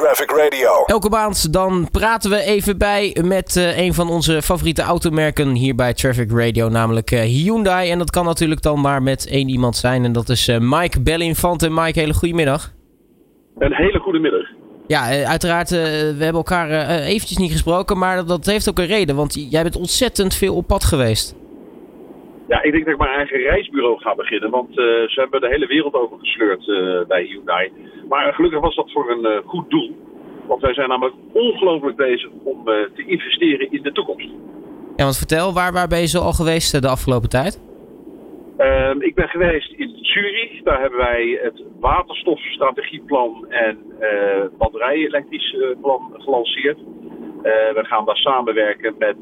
Traffic Radio. Elke maand dan praten we even bij met uh, een van onze favoriete automerken hier bij Traffic Radio, namelijk uh, Hyundai. En dat kan natuurlijk dan maar met één iemand zijn en dat is uh, Mike Bellinfante. Mike, hele goede middag. Een hele goede middag. Ja, uiteraard, we hebben elkaar eventjes niet gesproken, maar dat heeft ook een reden, want jij bent ontzettend veel op pad geweest. Ja, ik denk dat ik mijn eigen reisbureau ga beginnen. Want uh, ze hebben de hele wereld over gesleurd uh, bij Hyundai. Maar gelukkig was dat voor een uh, goed doel. Want wij zijn namelijk ongelooflijk bezig om te investeren in de toekomst. Ja, want vertel, waar, waar ben je zo al geweest de afgelopen tijd? Ehm, ik ben geweest in Zurich. Daar hebben wij het waterstofstrategieplan en batterij-elektrisch plan gelanceerd. we gaan daar samenwerken met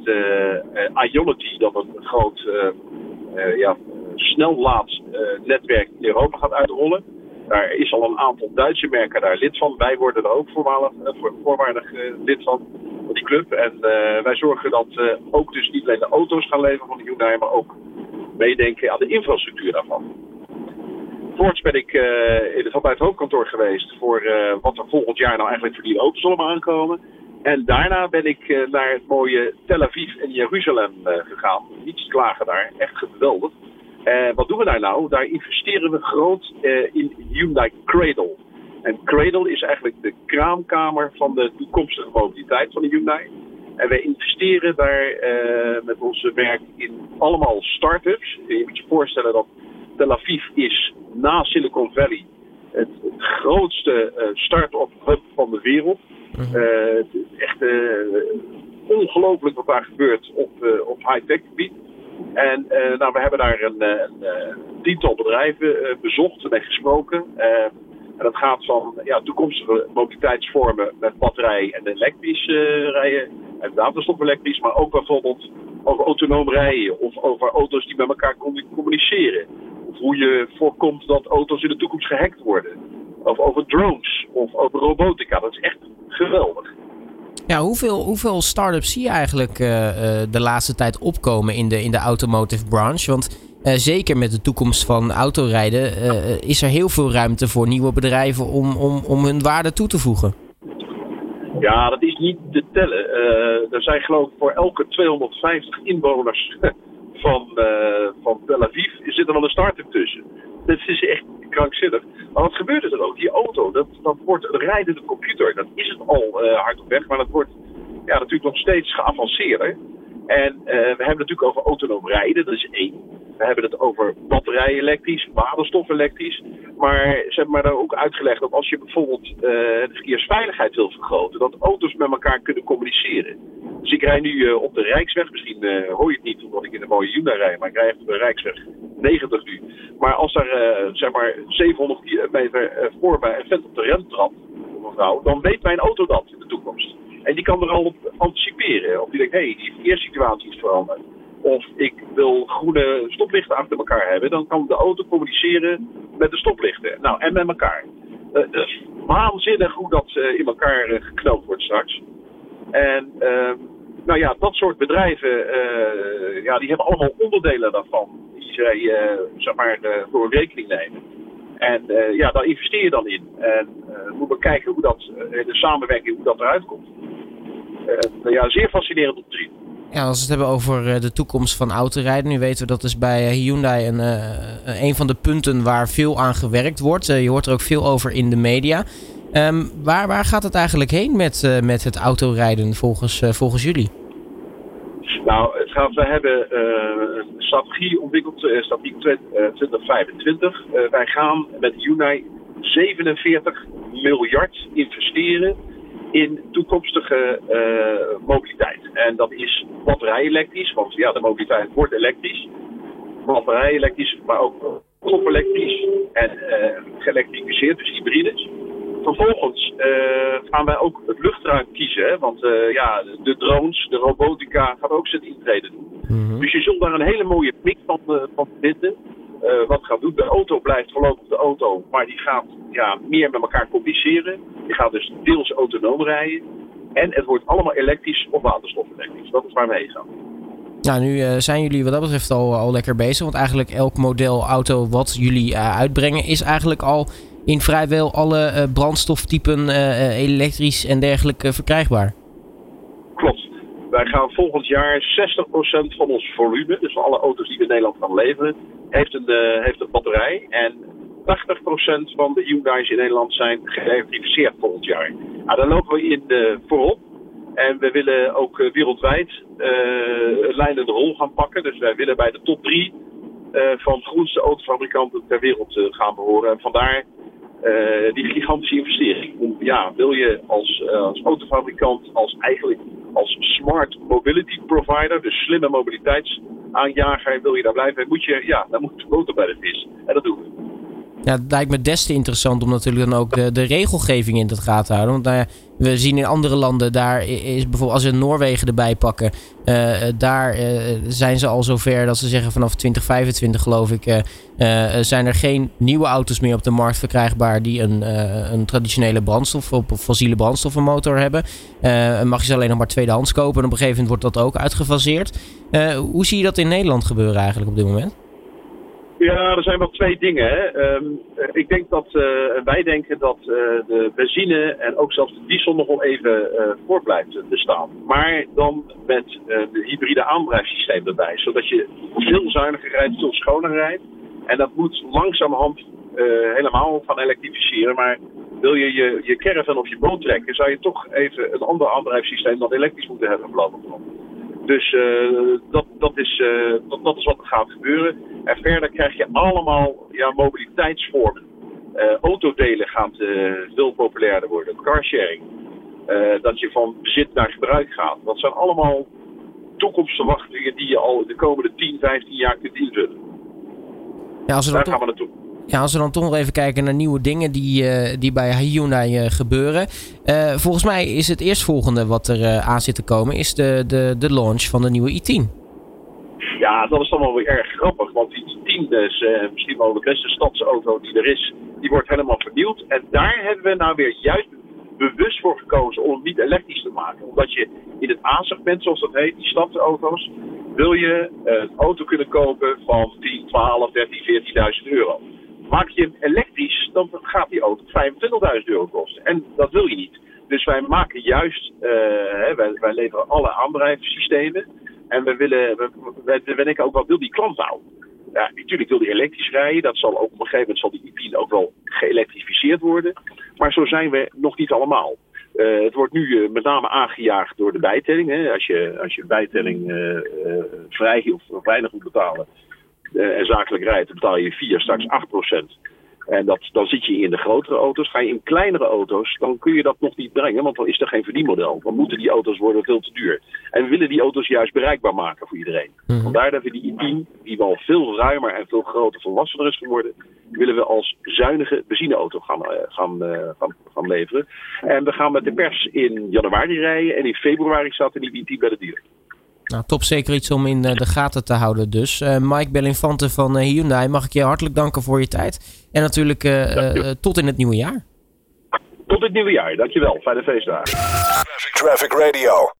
Ionity, dat een groot uh, ja, snellaadnetwerk in Europa gaat uitrollen. Daar is al een aantal Duitse merken daar lid van. Wij worden er ook voormalig, uh, voorwaardig uh, lid van, van die club. En uh, wij zorgen dat ook dus niet alleen de auto's gaan leveren van de Hyundai, maar ook meedenken aan de infrastructuur daarvan. Voorts ben ik in het, bij hoofdkantoor geweest voor wat er volgend jaar nou eigenlijk voor die auto's allemaal aankomen. En daarna ben ik naar het mooie Tel Aviv en Jeruzalem gegaan. Niets klagen daar, echt geweldig. Uh, wat doen we daar nou? Daar investeren we groot in Hyundai Cradle. En Cradle is eigenlijk de kraamkamer van de toekomstige mobiliteit van de Hyundai. En wij investeren daar met onze werk in allemaal start-ups. Je moet je voorstellen dat Tel Aviv is na Silicon Valley het, het grootste start-up hub van de wereld. Mhm. Echt ongelooflijk wat daar gebeurt op, op high-tech gebied. En nou, we hebben daar een, een tiental bedrijven bezocht en gesproken. en dat gaat van ja, toekomstige mobiliteitsvormen met batterij en elektrisch rijden. En waterstof elektrisch, maar ook bijvoorbeeld over autonoom rijden of over auto's die met elkaar communiceren. Of hoe je voorkomt dat auto's in de toekomst gehackt worden. Of over drones of over robotica. Dat is echt geweldig. Ja, hoeveel, hoeveel start-ups zie je eigenlijk uh, de laatste tijd opkomen in de, in de automotive branche? Want uh, zeker met de toekomst van autorijden is er heel veel ruimte voor nieuwe bedrijven om, om, om hun waarde toe te voegen. Ja, dat is niet te tellen. er zijn geloof ik voor elke 250 inwoners van, van Tel Aviv zit er wel een start-up tussen. Dat is echt krankzinnig. Maar wat gebeurt er dan ook? Die auto, dat, wordt een rijdende computer. Dat is het al uh, hard op weg, maar dat wordt ja, natuurlijk nog steeds geavanceerder. En uh, we hebben het natuurlijk over autonoom rijden, dat is één. We hebben het over batterij elektrisch, waterstof elektrisch. Maar ze hebben mij daar ook uitgelegd dat als je bijvoorbeeld uh, de verkeersveiligheid wil vergroten, dat auto's met elkaar kunnen communiceren. Dus ik rij nu uh, op de Rijksweg, misschien hoor je het niet omdat ik in een mooie Hyundai rijd, maar ik rij op de Rijksweg 90 nu. Maar als daar zeg maar 700 meter voor bij een vent op de rem trapt, mevrouw, dan weet mijn auto dat in de toekomst. En die kan er al op anticiperen. Of die denkt, hé, hey, die verkeerssituatie is veranderd. Of ik wil groene stoplichten achter elkaar hebben. Dan kan de auto communiceren met de stoplichten. Nou, en met elkaar. Uh, waanzinnig hoe dat in elkaar uh, geknoopt wordt straks. En ehm, nou ja, dat soort bedrijven, ja, die hebben allemaal onderdelen daarvan. Die zij, zeg maar, voor rekening nemen. En ja, daar investeer je dan in. En moet we kijken hoe dat, de samenwerking, hoe dat eruit komt. Ja, zeer fascinerend om te zien. Ja, als we het hebben over eh, de toekomst van autorijden. Nu weten we dat is bij Hyundai een, een van de punten waar veel aan gewerkt wordt. je hoort er ook veel over in de media. Um, waar, waar gaat het eigenlijk heen met, met het autorijden volgens, volgens jullie? Nou, we hebben uh, een strategie ontwikkeld, strategie 2025. Uh, wij gaan met Hyundai 47 miljard investeren in toekomstige mobiliteit. En dat is batterij elektrisch, want ja, de mobiliteit wordt elektrisch. Batterij elektrisch, maar ook elektrisch en geëlektrificeerd, dus hybrides. Vervolgens uh, gaan wij ook het luchtruim kiezen, hè, want ja, de drones, de robotica gaat ook zijn intreden doen. Mm-hmm. Dus je zult daar een hele mooie mix van, van vinden. Uh, wat gaat doen. De auto blijft voorlopig de auto, maar die gaat ja, meer met elkaar communiceren. Die gaat dus deels autonoom rijden. En het wordt allemaal elektrisch of waterstof elektrisch. Dat is waar we heen gaan. Nou, nu uh, zijn jullie wat dat betreft al, al lekker bezig. Want eigenlijk elk model auto wat jullie uh, uitbrengen is eigenlijk al in vrijwel alle brandstoftypen elektrisch en dergelijke verkrijgbaar. Klopt. Wij gaan volgend jaar 60% van ons volume, dus van alle auto's die we in Nederland gaan leveren, heeft een, heeft een batterij. En 80% van de Hyundai's in Nederland zijn geëlektrificeerd volgend jaar. Nou, daar lopen we in voorop. En we willen ook uh, wereldwijd uh, een leidende rol gaan pakken. Dus wij willen bij de top 3 uh, van groenste autofabrikanten ter wereld gaan behoren. En vandaar die gigantische investering. Om, ja, wil je als, als autofabrikant, als eigenlijk als smart mobility provider, dus slimme mobiliteitsaanjager, wil je daar blijven, moet je, ja, dan moet de motor bij de vis. En dat doen we. Ja, het lijkt me des te interessant om natuurlijk dan ook de, regelgeving in de gaten te houden. Want nou we zien in andere landen, daar is bijvoorbeeld als we Noorwegen erbij pakken, uh, daar uh, zijn ze al zover dat ze zeggen vanaf 2025 geloof ik, uh, zijn er geen nieuwe auto's meer op de markt verkrijgbaar die een, een traditionele brandstof of fossiele brandstoffenmotor hebben. mag je ze alleen nog maar tweedehands kopen en op een gegeven moment wordt dat ook uitgefaseerd. hoe zie je dat in Nederland gebeuren eigenlijk op dit moment? Ja, er zijn wel twee dingen. Hè. Ehm, ik denk dat uh, wij denken dat uh, de benzine en ook zelfs de diesel nog wel even uh, voort blijft bestaan. Maar dan met de hybride aandrijfsysteem erbij. Zodat je veel zuiniger rijdt, veel schoner rijdt. En dat moet langzamerhand helemaal gaan elektrificeren. Maar wil je je, je caravan of je boot trekken, zou je toch even een ander aandrijfsysteem dan elektrisch moeten hebben voorlopig dus dat, dat, is, dat, dat, is wat er gaat gebeuren. En verder krijg je allemaal ja, mobiliteitsvormen. Uh, autodelen gaat veel populairder worden. Carsharing. dat je van bezit naar gebruik gaat. Dat zijn allemaal toekomstverwachtingen die je al de komende 10, 15 jaar kunt invullen. Ja, als Daar gaan we naartoe. Ja, als we dan toch nog even kijken naar nieuwe dingen die, uh, die bij Hyundai uh, gebeuren. Uh, volgens mij is het eerstvolgende wat er aan zit te komen, is de, de, de launch van de nieuwe i10. Ja, dat is dan wel weer erg grappig, want die i10 is misschien wel de beste stadsauto die er is. Die wordt helemaal vernieuwd en daar hebben we nou weer juist bewust voor gekozen om het niet elektrisch te maken. Omdat je in het A-segment, zoals dat heet, die stadsauto's, wil je een auto kunnen kopen van 10, 12, 13, 14.000 euro. Maak je hem elektrisch, dan gaat die auto 25.000 euro kosten. En dat wil je niet. Dus wij maken juist, uh, wij, wij, leveren alle aandrijfsystemen. En we willen, we, we, we denken ook, wat wil die klant nou? Ja, natuurlijk wil die elektrisch rijden. Dat zal ook op een gegeven moment zal die i ook wel geëlektrificeerd worden. Maar zo zijn we nog niet allemaal. Uh, het wordt nu uh, met name aangejaagd door de bijtelling. Hè. Als, je, als je bijtelling uh, vrij of weinig moet betalen, en zakelijk rijdt, betaal je 4, straks 8 procent. En dat, dan zit je in de grotere auto's. Ga je in kleinere auto's, dan kun je dat nog niet brengen, want dan is er geen verdienmodel. Dan moeten die auto's worden veel te duur. En we willen die auto's juist bereikbaar maken voor iedereen. Mm Vandaar dat we die i10, die wel veel ruimer en veel groter volwassener is geworden, willen we als zuinige benzineauto gaan, uh, gaan, uh, gaan, gaan, leveren. En we gaan met de pers in januari rijden en in februari staat er die i10 bij de dier. Nou, top zeker iets om in eh, de gaten te houden dus. Uh, Mike Bellinfante van uh, Hyundai, mag ik je hartelijk danken voor je tijd. En natuurlijk uh, tot in het nieuwe jaar. Tot het nieuwe jaar, dankjewel. Fijne feestdagen. Traffic Radio.